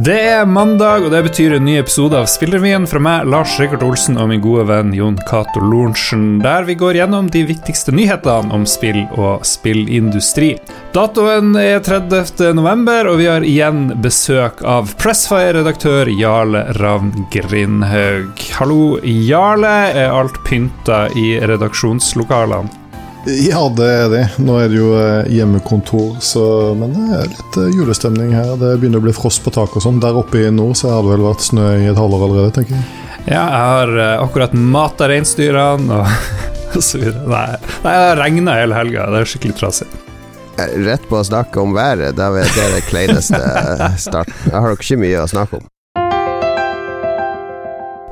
Det er mandag, og det betyr en ny episode av Spillrevyen fra meg, Lars Rikard Olsen og min gode venn Jon Cato Lorentzen, der vi går gjennom de viktigste nyhetene om spill og spillindustri. Datoen er 30. november, og vi har igjen besøk av Pressfire-redaktør Jarle Ravn Grindhaug. Hallo, Jarle. Er alt pynta i redaksjonslokalene? Ja, det er det. Nå er det jo eh, hjemmekontor, så, men det er litt eh, julestemning her. Det begynner å bli frost på taket og sånn. Der oppe i nord så har det vel vært snø i et halvår allerede, tenker jeg. Ja, jeg har uh, akkurat mata reinsdyrene og, og så videre. Nei, det har regna hele helga. Det er skikkelig trasig. Rett på å snakke om været, da vet jeg det kleineste starten. Jeg har dere ikke mye å snakke om.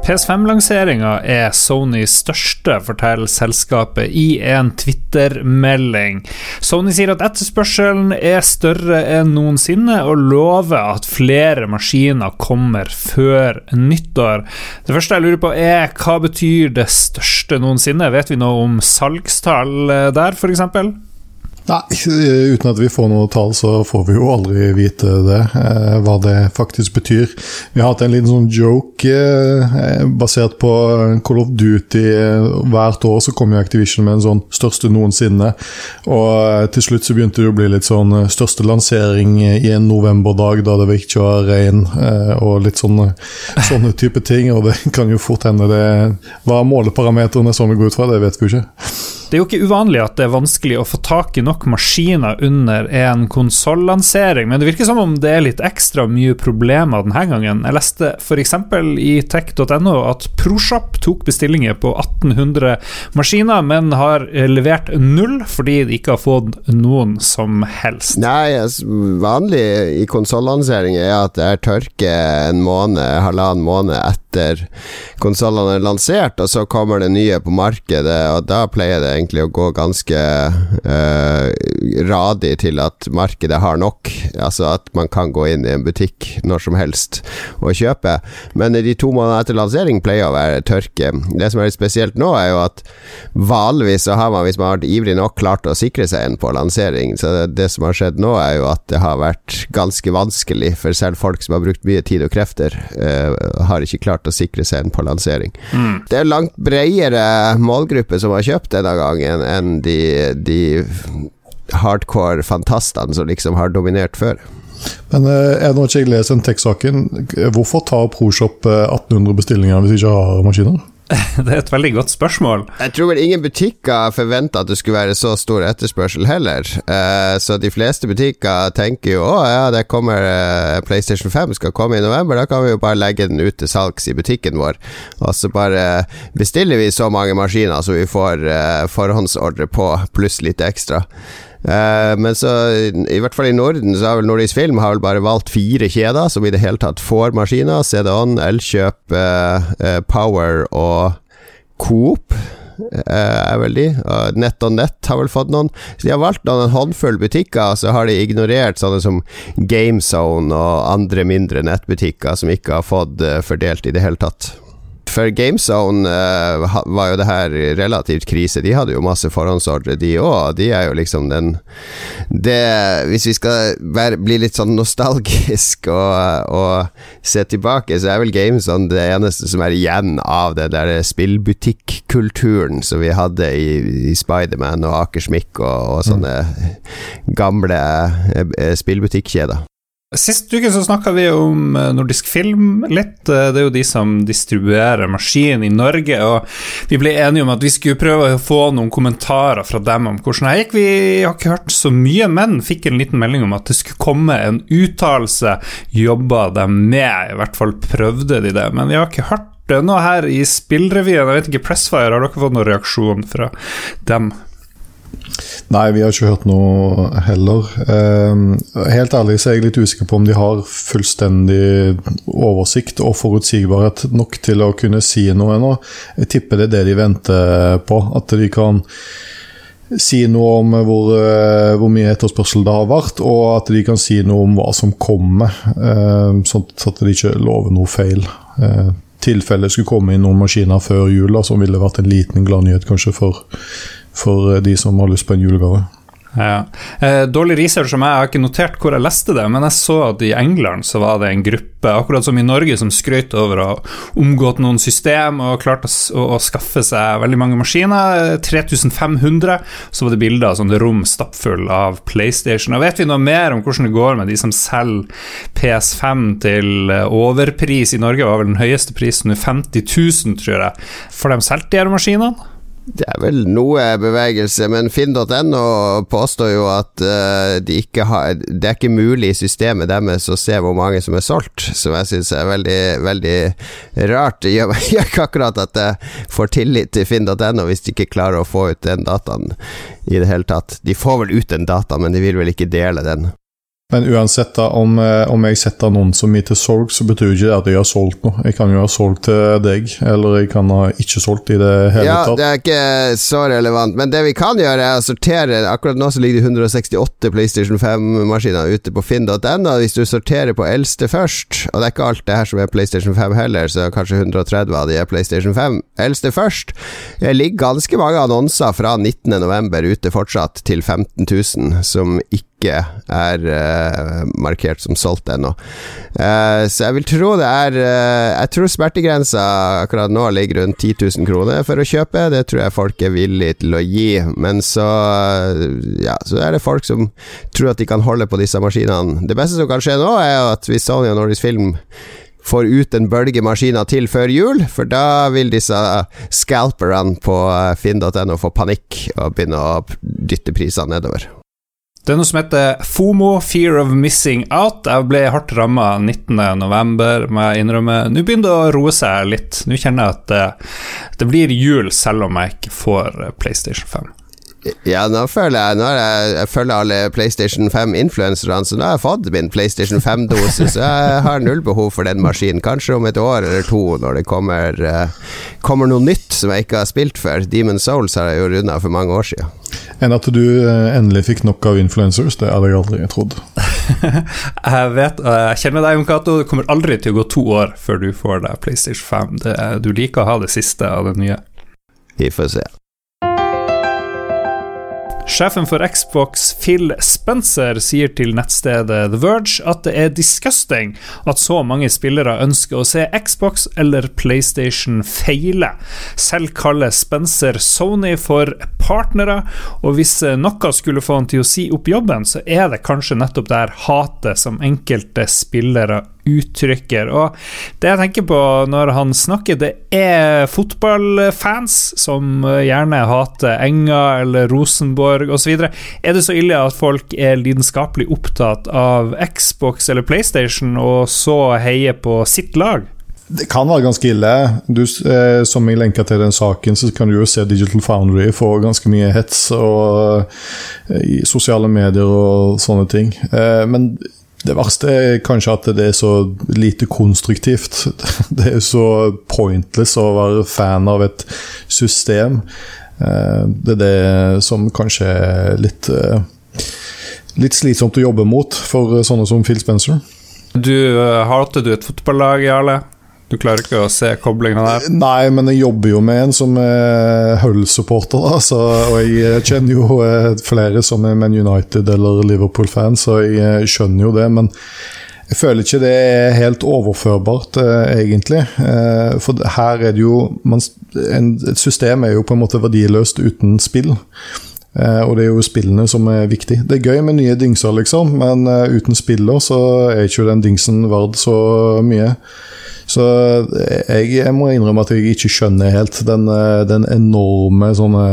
PS5-lanseringa er Sonys største, forteller selskapet i en Twitter-melding. Sony sier at etterspørselen er større enn noensinne, og lover at flere maskiner kommer før nyttår. Det første jeg lurer på er hva betyr det største noensinne? Vet vi noe om salgstall der, f.eks.? Nei, uten at vi får noe tall, så får vi jo aldri vite det, eh, hva det faktisk betyr. Vi har hatt en liten sånn joke eh, basert på Call of Duty. Hvert år så kommer Activision med en sånn største noensinne. Og eh, til slutt så begynte det å bli litt sånn eh, største lansering i en novemberdag da det ikke var regn, eh, og litt sånne, sånne type ting. Og det kan jo fort hende det Hva måleparametrene som vi går ut fra, det vet vi jo ikke. Det er jo ikke uvanlig at det er vanskelig å få tak i nok maskiner under en konsollansering, men det virker som om det er litt ekstra mye problemer denne gangen. Jeg leste f.eks. i tech.no at ProShop tok bestillinger på 1800 maskiner, men har levert null fordi de ikke har fått noen som helst. Nei, vanlig i konsollansering er at det er tørke en måned, halvannen måned etter konsollene er lansert, og så kommer det nye på markedet, og da pleier det egentlig å gå ganske uh, radig til at markedet har nok. Altså at man kan gå inn i en butikk når som helst og kjøpe. Men de to månedene etter lansering pleier å være tørke. Det som er litt spesielt nå, er jo at vanligvis så har man, hvis man har vært ivrig nok, klart å sikre seg en på lansering. Så det, det som har skjedd nå, er jo at det har vært ganske vanskelig, for selv folk som har brukt mye tid og krefter, uh, har ikke klart å sikre seg en på lansering. Mm. Det er langt bredere målgruppe som har kjøpt denne gangen gangen enn de, de hardcore fantastene som liksom har dominert før. Men eh, er det noe ikke jeg leser den tekstsaken, hvorfor tar ProShop 1800 eh, bestillinger hvis de ikke har maskiner? Det er et veldig godt spørsmål. Jeg tror vel ingen butikker forventa at det skulle være så stor etterspørsel heller. Uh, så de fleste butikker tenker jo å ja, det kommer uh, PlayStation 5 skal komme i november, da kan vi jo bare legge den ut til salgs i butikken vår. Og så bare bestiller vi så mange maskiner så vi får uh, forhåndsordre på, pluss litt ekstra. Uh, men så, i hvert fall i Norden, så har vel Nordisk Film har vel bare valgt fire kjeder som i det hele tatt får maskiner. CD-On, Elkjøp, uh, uh, Power og Coop. er vel de. Nett og Nett har vel fått noen. Så de har valgt noen en håndfull butikker, så har de ignorert sånne som GameZone og andre mindre nettbutikker som ikke har fått fordelt i det hele tatt. For GameZone uh, var jo det her relativt krise. De hadde jo masse forhåndsordre, de òg. De er jo liksom den det, Hvis vi skal være, bli litt sånn nostalgisk og, og, se tilbake, så er vel GameZone det eneste som er igjen av den der spillbutikkulturen som vi hadde i, i Spiderman og Akersmik og, og sånne mm. gamle uh, spillbutikkjeder. Sist uke så snakka vi om eh, Nordisk Film litt. Eh, det er jo de som distribuerer maskinen i Norge. Og vi ble enige om at vi skulle prøve å få noen kommentarer fra dem om hvordan det gikk. Vi har ikke hørt så mye, men fikk en liten melding om at det skulle komme en uttalelse. Jobba de med, i hvert fall prøvde de det. Men vi har ikke hørt det nå her i spillrevyen. Jeg vet ikke, Pressfire, har dere fått noen reaksjon fra dem? Nei, vi har ikke hørt noe heller. Eh, helt ærlig så er jeg litt usikker på om de har fullstendig oversikt og forutsigbarhet nok til å kunne si noe ennå. Jeg tipper det er det de venter på. At de kan si noe om hvor, eh, hvor, mye etterspørsel det har vært, og at de kan si noe om hva som kommer, eh, sånn at de ikke lover noe feil. Eh, tilfelle skulle komme inn noen maskiner før jul, som ville vært en liten gladnyhet kanskje for for eh, de som har lyst på en julegave. Ja. Eh, dårlig research som jeg, jeg har ikke notert hvor jeg leste det, men jeg så at i England så var det en gruppe, akkurat som i Norge, som skrøt over å ha omgått noen system og klart å, å, å, skaffe seg veldig mange maskiner. 3500. Så var det bilder av sånne rom stappfull av PlayStation. Og vet vi noe mer om hvordan det går med de som selger PS5 til eh, overpris? I Norge var vel den høyeste prisen nå 50 000, tror jeg. Får de solgt de her maskinene? Det er vel noe bevegelse, men finn.no påstår jo at uh, de har Det er ikke mulig i systemet deres å se hvor mange som er solgt, som jeg syns er veldig, veldig rart. Det gjør, gjør ikke akkurat at jeg får tillit til finn.no hvis de ikke klarer å få ut den dataen i det hele tatt. De får vel ut den dataen, men de vil vel ikke dele den. Men uansett, da, om, eh, om jeg setter annonsen min til solg, så betyr ikke det at jeg har solgt noe. Jeg kan jo ha solgt til deg, eller jeg kan ha ikke solgt i det hele ja, tatt. Ja, det er ikke så relevant, men det vi kan gjøre, er å sortere Akkurat nå så ligger det 168 PlayStation 5-maskiner ute på finn.no. Hvis du sorterer på eldste først, og det er ikke alt det her som er PlayStation 5 heller, så kanskje 130 av de er PlayStation 5. Eldste først. Det ligger ganske mange annonser fra 19.11. ute fortsatt, til 15 000, som ikke ikke er uh, markert som solgt ennå. Uh, så jeg vil tro det er uh, Jeg tror smertegrensa akkurat nå ligger rundt 10 000 kroner for å kjøpe. Det tror jeg folk er villige til å gi. Men så Ja, så er det folk som tror at de kan holde på disse maskinene. Det beste som kan skje nå, er at hvis Sony og Nordisk Film får ut en bølge maskiner til før jul, for da vil disse scalperne på finn.no få panikk og begynne å dytte prisene nedover. Det er noe som heter FOMO, Fear of Missing Out. Jeg ble hardt ramma 19.11., må jeg innrømme. Nå begynner det å roe seg litt. Nå kjenner jeg at det, det blir jul selv om jeg ikke får PlayStation 5. Ja, nå føler jeg Nå jeg, jeg følger alle PlayStation 5-influenserne, så nå har jeg fått min PlayStation 5-dose, så jeg har null behov for den maskinen. Kanskje om et år eller to, når det kommer, uh, kommer noe nytt som jeg ikke har spilt før. Demon Souls har jeg jo runda for mange år siden. Enn at du uh, endelig fikk nok av influencers, det hadde jeg aldri trodd. jeg vet, jeg kjenner deg, Jon Cato. Det kommer aldri til å gå to år før du får deg PlayStation 5. Det, du liker å ha det siste av det nye. Vi får se. Sjefen for Xbox, Phil Spencer, sier til nettstedet The Verge at det er disgusting at så mange spillere ønsker å se Xbox eller PlayStation feile. Selv kaller Spencer Sony for partnere, og hvis noe skulle få han til å si opp jobben, så er det kanskje nettopp det her hatet som enkelte spillere uttrykker. Og det jeg tenker på når han snakker, det er fotballfans som gjerne hater Enga eller Rosenborg osv. Er det så ille at folk er lidenskapelig opptatt av Xbox eller PlayStation, og så heier på sitt lag? Det kan være ganske ille. Du, eh, som jeg lenka til den saken, så kan du jo se Digital Foundry få ganske mye hets og, eh, i sosiale medier og sånne ting. Eh, men det verste er kanskje at det er så lite konstruktivt. Det er så pointless å være fan av et system. Eh, det er det som kanskje er litt, eh, litt slitsomt å jobbe mot for sånne som Phil Spencer. Du, eh, Hater du et fotballag, Jarle? Du klarer ikke å se koblinga der? Nei, men jeg jobber jo med en som er Hull-supporter, og jeg kjenner jo eh, flere som er Man United eller Liverpool-fans, så jeg eh, skjønner jo det. Men jeg føler ikke det er helt overførbart, eh, egentlig. For her er det jo Et system er jo på en måte verdiløst uten spill. Og det er jo spillene som er viktig. Det er gøy med nye dingser, liksom, men uten spiller så er ikke den dingsen verd så mye. Så jeg, jeg, må innrømme at jeg ikke skjønner helt den, eh, den enorme sånne,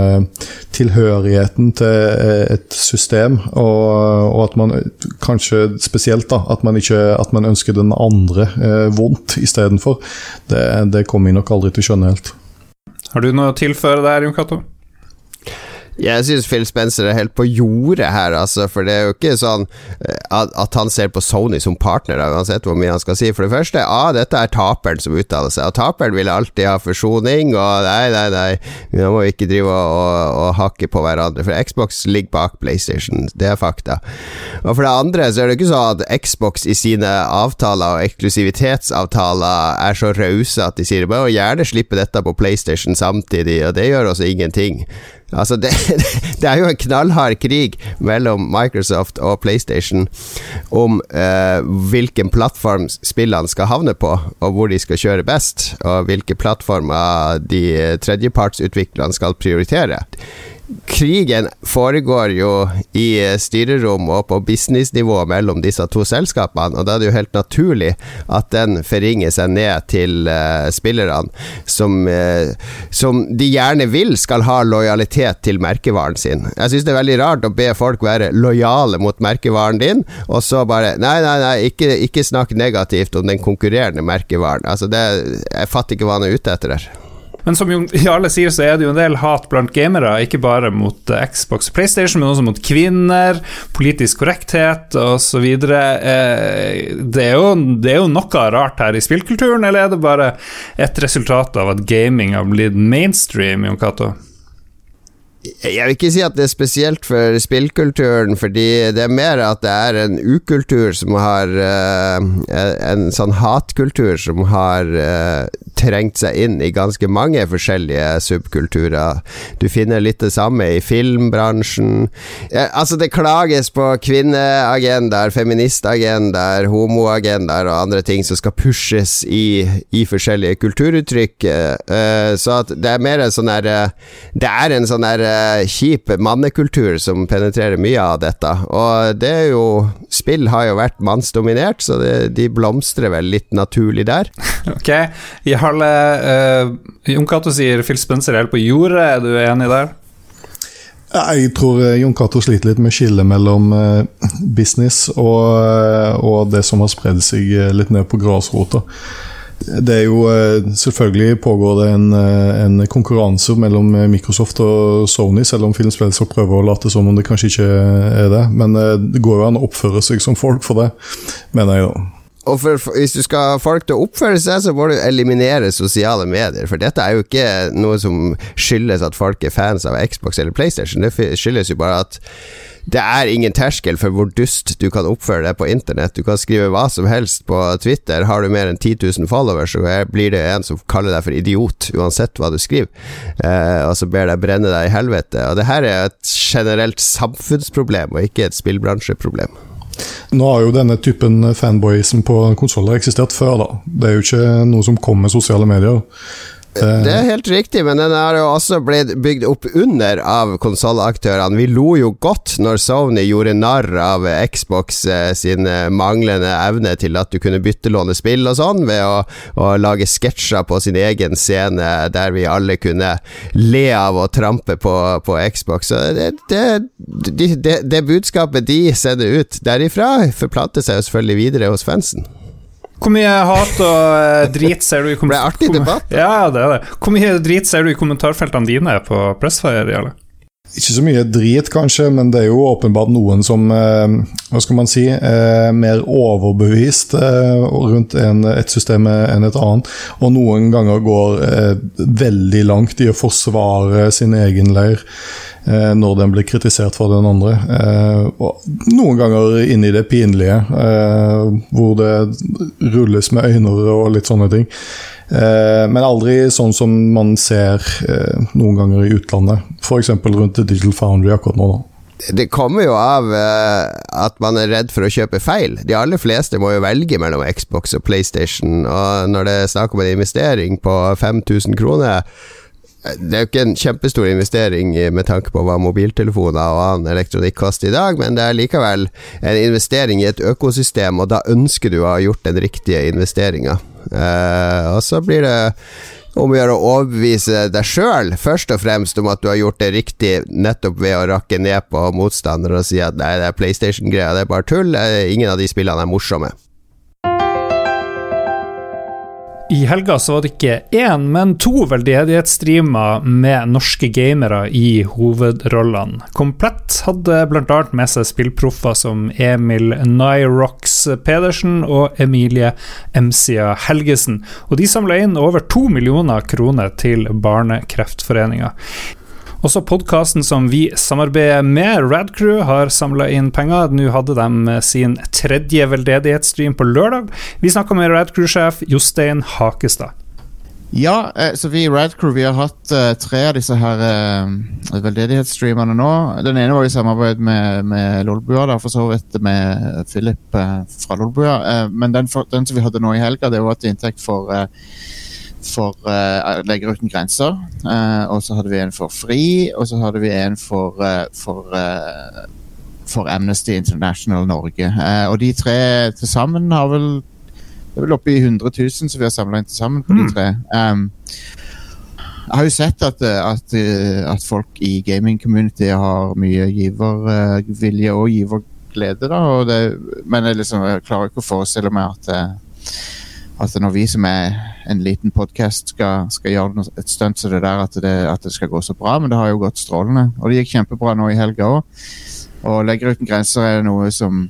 tilhørigheten til eh, et system, og, og, at man kanskje spesielt da, at man, ikke, at man ønsker den andre eh, vondt istedenfor. Det, det kommer jeg nok aldri til å skjønne helt. Har du noe å tilføre der, Jon Cato? Jeg syns Phil Spencer er helt på jordet her, altså, for det er jo ikke sånn eh, at, at han ser på Sony som partner, uansett hvor mye han skal si. For det første, ah, dette er taperen som uttaler seg, og taperen vil alltid ha forsoning, og nei, nei, nei, nå må vi ikke drive og, og, og hakke på hverandre, for Xbox ligger bak PlayStation, det er fakta. Og for det andre så er det ikke sånn at Xbox i sine avtaler og eksklusivitetsavtaler er så rause at de sier bare gjerne slippe dette på PlayStation samtidig, og det gjør også ingenting. Altså, det, det er jo en knallhard krig mellom Microsoft og PlayStation om eh, hvilken plattform spillene skal havne på, og hvor de skal kjøre best, og hvilke plattformer de tredjepartsutviklerne skal prioritere krigen foregår jo i styrerom og på businessnivå mellom disse to selskapene, og da er det jo helt naturlig at den forringer seg ned til uh, spillerne, som, uh, som, de gjerne vil skal ha lojalitet til merkevaren sin. Jeg syns det er veldig rart å be folk være lojale mot merkevaren din, og så bare Nei, nei, nei, ikke, ikke snakk negativt om den konkurrerende merkevaren. Altså, det, jeg fatter ikke hva han er ute etter der. Men som Jarle sier, så er det jo en del hat blant gamere, ikke bare mot eh, Xbox og PlayStation, men også mot kvinner, politisk korrekthet osv. Eh, det, er det er jo noe rart her i spillkulturen, eller er det bare et resultat av at gaming har blitt mainstream, Jon Cato? Jeg vil ikke si at det er spesielt for spillkulturen, fordi det er mer at det er en ukultur som har uh, En sånn hatkultur som har uh, trengt seg inn i ganske mange forskjellige subkulturer. Du finner litt det samme i filmbransjen. Ja, altså, det klages på kvinneagendaer, feministagendaer, homoagendaer og andre ting som skal pushes i, i forskjellige kulturuttrykk. Uh, så at det er mer en sånn derre Det er en sånn derre kjip mannekultur som penetrerer mye av dette. Og det er jo Spill har jo vært mannsdominert, så det, de blomstrer vel litt naturlig der. ok. Jarle, uh, Jon Cato sier Phil Spencer er helt på jordet, er du enig der? Jeg tror eh, Jon Cato sliter litt med skillet mellom business og, og det som har spredd seg litt ned på grasrota. Det er jo eh, Selvfølgelig pågår det en, eh, en, konkurranse mellom Microsoft og Sony, selv om Film Spencer prøver å late som om det kanskje ikke er det. Men eh, det går jo an å oppføre seg som folk for det, mener jeg da. Og for, hvis du skal ha folk til å oppføre seg, så må du eliminere sosiale medier. For dette er jo ikke noe som skyldes at folk er fans av Xbox eller PlayStation. Det skyldes jo bare at det er ingen terskel for hvor dust du kan oppføre deg på internett. Du kan skrive hva som helst på Twitter. Har du mer enn 10 000 followers, så blir det en som kaller deg for idiot, uansett hva du skriver, eh, og så ber deg brenne deg i helvete. Og det her er et generelt samfunnsproblem, og ikke et spillbransjeproblem. Nå har jo denne typen fanboyism på konsoller eksistert før, da. Det er jo ikke noe som kommer med sosiale medier. Det er helt riktig, men den har jo også blitt bygd opp under av konsollaktørene. Vi lo jo godt når Sony gjorde narr av Xbox eh, sin eh, manglende evne til at du kunne byttelåne spill og sånn, ved å, å lage sketsjer på sin egen scene der vi alle kunne le av å trampe på, på Xbox. Så det, det, det, det budskapet de sender ut derifra, forplanter seg jo selvfølgelig videre hos fansen. Hvor mye hat og eh, drit ser du i debatt. Ja, det er det. Hvor mye drit ser du i kommentarfeltene dine på Pressfire? Jarle? Ikke så mye drit, kanskje, men det er jo åpenbart noen som eh, hva skal man si, er mer overbevist eh, rundt en, et system enn et annet. Og noen ganger går veldig langt i å forsvare sin egen leir. Eh, når den blir kritisert for den andre. Eh, og noen ganger inn i det pinlige, eh, hvor det rulles med øyne og litt sånne ting. Men aldri sånn som man ser noen ganger i utlandet, f.eks. rundt Digital Foundry akkurat nå. Det kommer jo av at man er redd for å kjøpe feil. De aller fleste må jo velge mellom Xbox og PlayStation, og når det er snakk om en investering på 5000 kroner det er jo ikke en kjempestor investering med tanke på hva mobiltelefoner og annen elektronikk koster i dag, men det er likevel en investering i et økosystem, og da ønsker du å ha gjort den riktige investeringa. Uh, og så blir det om å gjøre å overbevise deg sjøl, først og fremst om at du har gjort det riktig nettopp ved å rakke ned på motstandere og si at nei, det er PlayStation-greia, det er bare tull, eh, ingen av de spillene er morsomme. I helga så var det ikke én, men to veldedighetsstreamer med norske gamere i hovedrollene. Komplett hadde bl.a. med seg spillproffer som Emil Nyrox Pedersen og Emilie Emsia Helgesen, og de samla inn over to millioner kroner til Barnekreftforeninga. Også podkasten som vi samarbeider med, Radcrew, har samla inn penger. Nå hadde de sin tredje veldedighetsstream på lørdag. Vi snakka med Radcrew-sjef Jostein Hakestad. Ja, eh, så vi i Radcrew vi har hatt eh, tre av disse her veldedighetsstreamene nå. Den ene var i samarbeid med, med Lolbua, da, for så vidt med Philip eh, fra Lolbua. Eh, men den, den som vi hadde nå i helga, det var til inntekt for eh, for uh, Leger uten grenser. Uh, og så hadde vi en for FRI, og så hadde vi en for, uh, for, eh, for Amnesty International Norge. Eh, og de tre til sammen har vel Det er vel oppe i 100 000 som vi har samla inn til sammen på de Mm. tre. Um, jeg har jo sett at, eh, at, eh, at folk i gaming-community har mye givervilje og giverglede, da. Og det, men jeg, liksom, jeg klarer ikke å forestille meg at, eh, at når vi som er en liten podkast skal, skal gjøre et stunt som det der, at det, at det skal gå så bra. Men det har jo gått strålende. Og det gikk kjempebra nå i helga òg. Og Legger uten grenser er noe som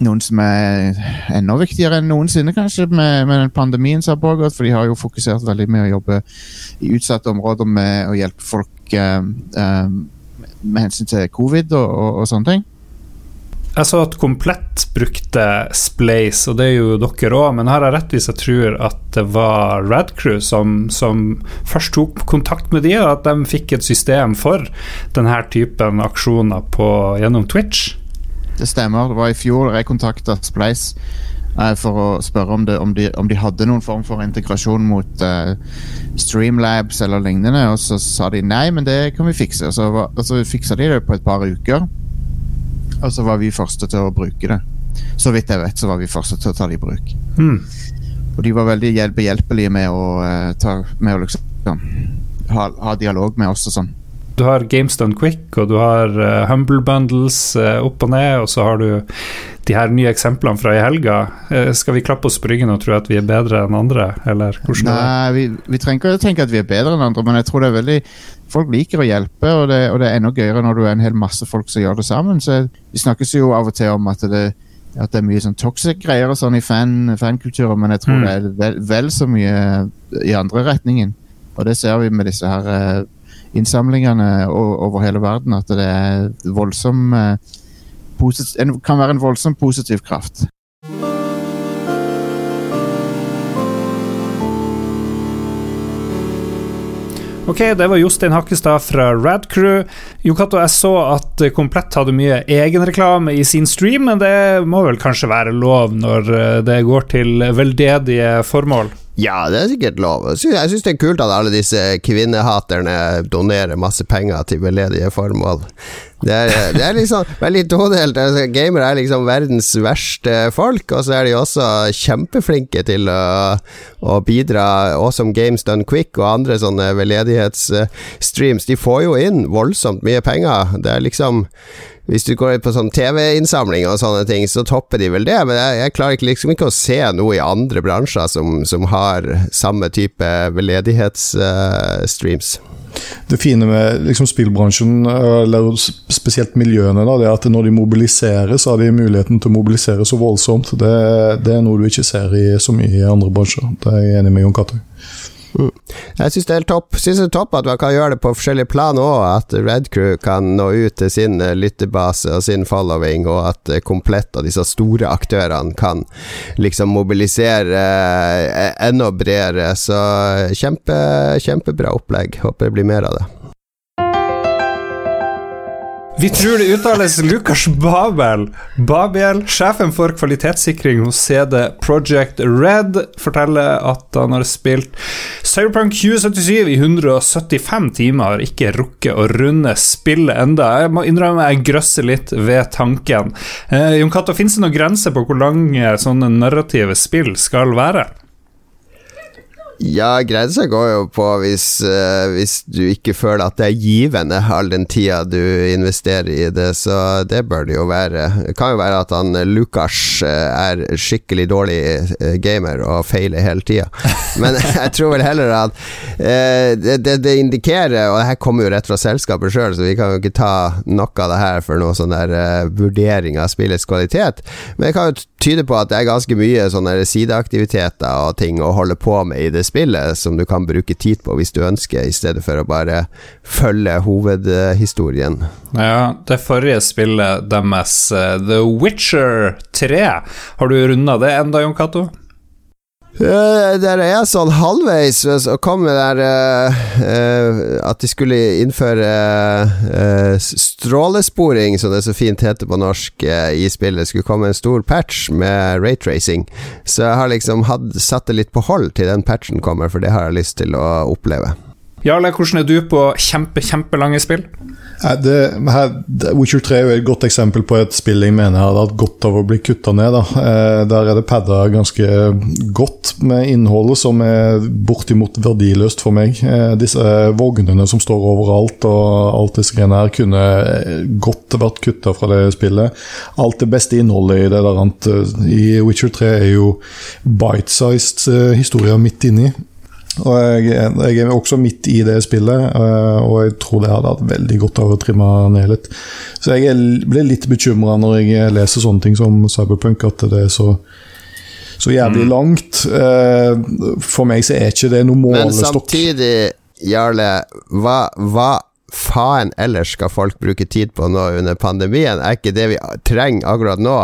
noen som er enda viktigere enn noensinne, kanskje, med, med den pandemien som har pågått. For de har jo fokusert veldig med å jobbe i utsatte områder med å hjelpe folk eh, eh, med hensyn til covid og, og, og sånne ting. Jeg så at Komplett brukte Splace, og det er jo dere òg, men her har jeg rett hvis jeg tror at det var Radcrew som, som først tok kontakt med de, og at de fikk et system for denne typen aksjoner på, gjennom Twitch? Det stemmer. Det var i fjor jeg kontakta Splace eh, for å spørre om, det, om, de, om de hadde noen form for integrasjon mot eh, Streamlabs eller lignende, og så sa de nei, men det kan vi fikse. Så, og så fiksa de det på et par uker, og så var vi første til å bruke det. Så vidt jeg vet, så var vi første til å ta det i bruk. Mm. Og de var veldig behjelpelige med å, eh, ta, med å liksom, ha, ha dialog med oss og sånn. Du har Games Done Quick, og du har uh, Humble Bundles uh, opp og ned, og så har du de her nye eksemplene fra i helga. Uh, skal vi klappe oss på ryggen og tro at vi er bedre enn andre, eller hvordan det? Nei, vi, vi trenger ikke å tenke at vi er bedre enn andre, men jeg tror det er veldig Folk liker å hjelpe, og det, og det er enda gøyere når du er en hel masse folk som gjør det sammen. Så Vi snakkes jo av og til om at det, at det er mye sånn toxic greier og sånn i fan, fankulturen, men jeg tror Mm. det er vel, vel så mye i andre retningen. Og det ser vi med disse her innsamlingene over hele verden, at det er voldsom eh, en, kan være en voldsom positiv kraft. Ok, det var Jostein Hakkestad fra Radcrew. Jokato, jeg så at eh, Komplett hadde mye egenreklame i sin stream, men det må vel kanskje være lov når eh, det går til veldedige formål? Ja, det er sikkert lov. Jeg sy- syns det er kult at alle disse kvinnehaterne donerer masse penger til veldedige formål. Det er, det er liksom veldig todelt. Altså, Gamere er liksom verdens verste folk, og så er de også kjempeflinke til å, å bidra. Awesome Games Done Quick og andre sånne veldedighetsstreams. De får jo inn voldsomt mye penger. Det er liksom hvis du går på sånn TV-innsamling og sånne ting, så topper de vel det, men jeg, jeg klarer liksom ikke å se noe i andre bransjer som, som har samme type veldedighetsstreams. Det fine med liksom, spillbransjen, eller spesielt miljøene, da, det er at når de mobiliserer, så har de muligheten til å mobilisere så voldsomt. Det, det er noe du ikke ser i så mye i andre bransjer. Det er jeg enig med Jon Cato i. Jeg syns det Synes det er topp at man kan gjøre det på forskjellige plan òg. At Red Crew kan nå ut til sin eh, lyttebase og sin following, og at eh, Komplett og disse store aktørene kan liksom mobilisere eh, enda bredere. Så kjempe, kjempebra opplegg. Håper det blir mer av det. Vi tror det uttales Lukas Babel. Babel, sjefen for kvalitetssikring hos CD Project Red, forteller at han har spilt Cyberpunk 2077 i 175 timer, har ikke rukket å runde spillet enda. Jeg må innrømme jeg grøsser litt ved tanken. Eh, Jon Cato, finnes det noen grenser på hvor lange sånne narrative spill skal være? Ja, grensa går jo på hvis, uh, hvis du ikke føler at det er givende all den tida du investerer i det, så det bør det jo være. Det kan jo være at han eh, Lukas eh, er skikkelig dårlig gamer og feiler hele tida, men jeg tror vel heller at uh, det, det, det indikerer, og det her kommer jo rett fra selskapet sjøl, så vi kan jo ikke ta noe av det her for noe sånn der uh, vurdering av spillets kvalitet, men det kan jo tyde på at det er ganske mye sånne sideaktiviteter og ting å holde på med i det spillet som du kan bruke tid på hvis du ønsker, i stedet for å bare følge hovedhistorien. Ja, det forrige spillet deres, eh, The Witcher 3, har du runda det enda, Jon Cato? Uh, der er jeg sånn halvveis og kom med der uh, uh, at de skulle innføre strålesporing, som det så fint heter på norsk, i spillet. Skulle komme en stor patch med raytracing. Så jeg har liksom hatt, satt det litt på hold til den patchen kommer, for det har jeg lyst til å oppleve. Jarle, hvordan er du på kjempe, kjempelange spill? Det, her, Witcher 3 er jo et godt eksempel på et spill jeg mener hadde hatt godt av å bli kutta ned. Da. der er det padda ganske godt med innholdet som er bortimot verdiløst for meg. Eh, disse vognene som står overalt og alt disse greiene her, kunne godt vært kutta fra det spillet. Alt det beste innholdet i det der annet i Witcher 3 er jo bite-sized eh, historier midt inni. Og jeg, jeg, er også midt i det spillet, eh, og jeg tror det hadde hatt veldig godt av å trimme ned litt. Så jeg blir litt bekymra når jeg leser sånne ting som Cyberpunk, at det er så, så jævlig mm. langt. Eh, for meg så er ikke det noe målestokk. Men samtidig, Jarle, hva, hva faen ellers skal folk bruke tid på nå under pandemien? Er ikke det vi trenger akkurat nå,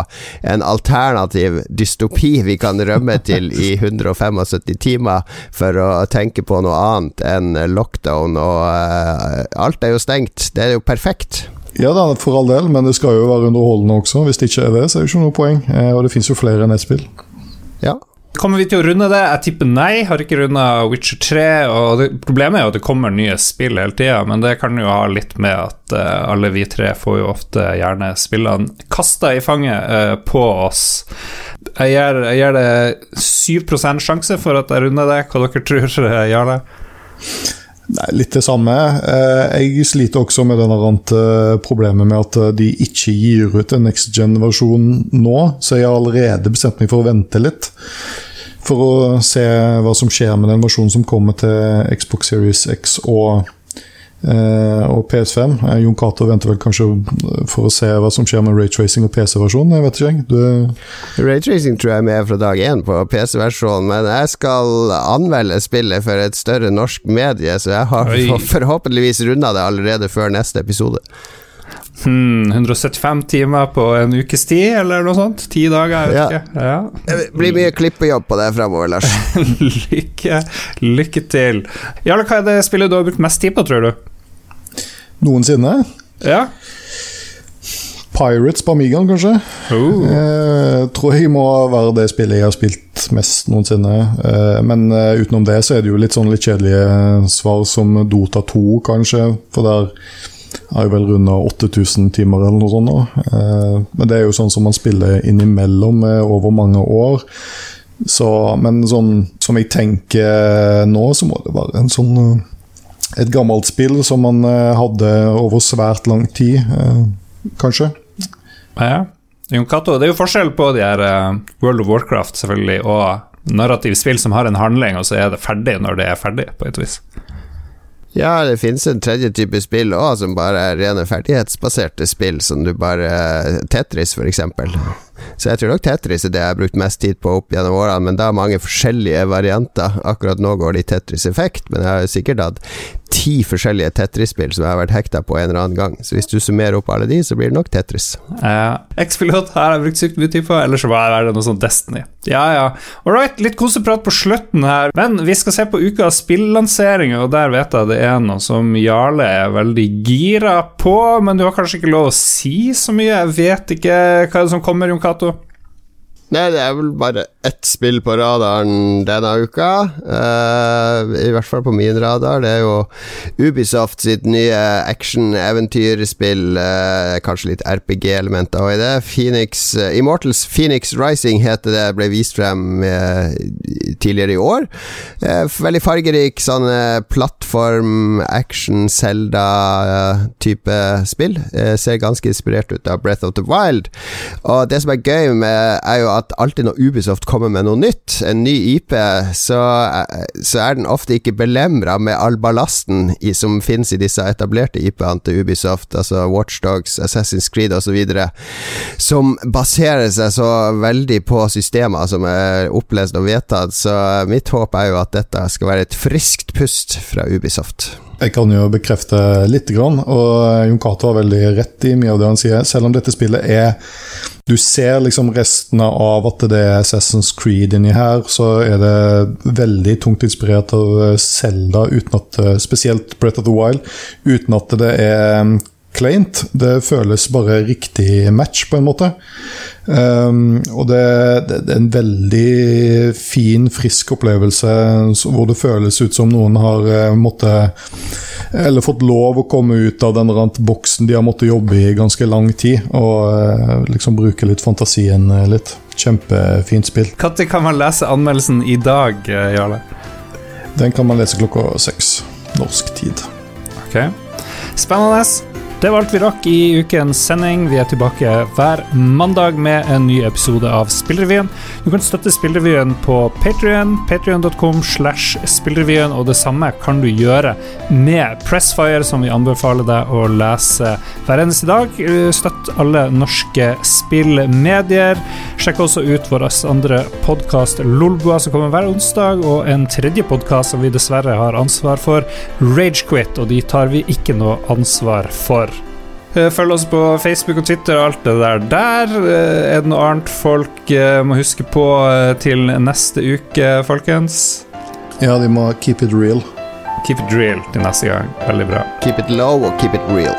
en alternativ dystopi vi kan rømme til i 175 timer for å tenke på noe annet enn lockdown og uh, Alt er jo stengt. Det er jo perfekt. Ja da, for all del, men det skal jo være underholdende også. Hvis det ikke er det, så er det ikke noe poeng. Eh, og det finnes jo flere nettspill. Ja, Kommer vi til å runde det? Jeg tipper nei. Har ikke runda Witcher 3. Og det, problemet er jo at det kommer nye spill hele tida, men det kan jo ha litt med at uh, alle vi tre får jo ofte gjerne spillene kasta i fanget uh, på oss. Jeg gir, det 7 sjanse for at jeg runder det. Hva dere tror det? Nei, litt det samme. Eh, jeg sliter også med denne problemet med at de ikke gir ut en next gen-versjon nå, så jeg har allerede bestemt meg for å vente litt for å se hva som skjer med den versjonen som kommer til Xbox Series X og, eh, og PS5. Eh, Jon Cato venter vel kanskje for å se hva som skjer med raytracing og PC-versjonen. Jeg vet ikke, du Raytracing tror jeg er med fra dag én på PC-versjonen, men jeg skal anmelde spillet for et større norsk medie, så jeg har forhåpentligvis runda det allerede før neste episode. Hmm, 175 timer på en ukes tid, eller noe sånt? Ti dager, jeg vet ja. ikke. Ja. Det blir mye klippejobb på det fremover, Lars. lykke, lykke til. Jarle, hva er det spillet du har brukt mest tid på, tror du? Noensinne? Ja. Pirates på Amigaen, kanskje. Oh. Eh, tror jeg må være det spillet jeg har spilt mest noensinne. Eh, men eh, utenom det så er det jo litt sånn litt kjedelige svar som Dota 2, kanskje. For der har jeg vel runda 8000 timer eller noe sånt. nå. Eh, men det er jo sånn som man spiller innimellom over mange år. Så, men sånn som jeg tenker nå, så må det være en sånn eh, et gammelt spill som man eh, hadde over svært lang tid, kanskje. Ja. Jon Cato, det er jo forskjell på de her World of Warcraft selvfølgelig og narrativ spill som har en handling, og så er det ferdig når det er ferdig, på et vis. Ja, det finnes en tredje type spill òg, som bare er rene ferdighetsbaserte spill, som du bare Tetris, for eksempel. Så jeg tror nok Tetris er det jeg har brukt mest tid på opp gjennom årene, men da er mange forskjellige varianter. Akkurat nå går det i Tetris Effekt, men jeg har sikkert hatt ti forskjellige Tetris-spill som jeg har vært hekta på en eller annen gang. Så hvis du summerer opp alle de, så blir det nok Tetris. Uh, X-Pilot har jeg brukt sykt mye tid på, ellers så var det noe sånn Destiny. Ja, ja. All right, litt koseprat på slutten her, men vi skal se på ukas spillanseringer, og der vet jeg det er noe som Jarle er veldig gira på, men du har kanskje ikke lov å si så mye? Jeg vet ikke hva er det som kommer, Jon Cato? Nei, det er vel bare ett spill på radaren denne uka. Uh, I hvert fall på min radar. Det er jo Ubisoft sitt nye action-eventyrspill. Uh, kanskje litt RPG-elementer i det. Phoenix, uh, Immortals Phoenix Rising heter det. Ble vist frem tidligere i år. veldig fargerik sånn plattform, action, Selda-type spill. ser ganske inspirert ut av Breath of the Wild. Og det som er gøy med, er jo at at alltid når Ubisoft kommer med noe nytt, en ny IP, så, så er den ofte ikke belemra med all ballasten i, som finnes i disse etablerte IP-ene til Ubisoft, altså Watchdogs, Assassin's Creed osv., som baserer seg så veldig på systemer som er opplest og vedtatt. Så mitt håp er jo at dette skal være et friskt pust fra Ubisoft. Jeg kan jo bekrefte litt, og Jon Cato har veldig rett i mye av det han sier. Selv om dette spillet er Du ser liksom restene av at det er Assassin's Creed inni her, så er det veldig tungt inspirert av Selda, spesielt Brett of the Wild, uten at det er kleint. Det føles bare riktig match, på en måte. Um, og det, det, det, er en veldig fin, frisk opplevelse hvor det føles ut som noen har uh, måttet Eller fått lov å komme ut av den boksen de har måttet jobbe i ganske lang tid, og uh, liksom bruke litt fantasien uh, litt. Kjempefint spill. Når kan man lese anmeldelsen i dag, Jarle? Den kan man lese klokka seks norsk tid. Ok. Spennende. Det var alt vi rakk i ukens sending. Vi er tilbake hver mandag med en ny episode av Spillrevyen. Du kan støtte Spillrevyen på Patrion, patrion.com slash spillrevyen, og det samme kan du gjøre med Pressfire, som vi anbefaler deg å lese hver eneste dag. Støtt alle norske spillmedier. Sjekk også ut vår andre podkast Lolbua, som kommer hver onsdag, og en tredje podkast som vi dessverre har ansvar for, Ragequit, og de tar vi ikke noe ansvar for. Eh, følg oss på Facebook og Twitter og alt det der der. Eh, er det noe annet folk eh, må huske på til neste uke, folkens? Ja, de må keep it real. Keep it real til neste gang. Veldig bra. Keep it low og keep it real.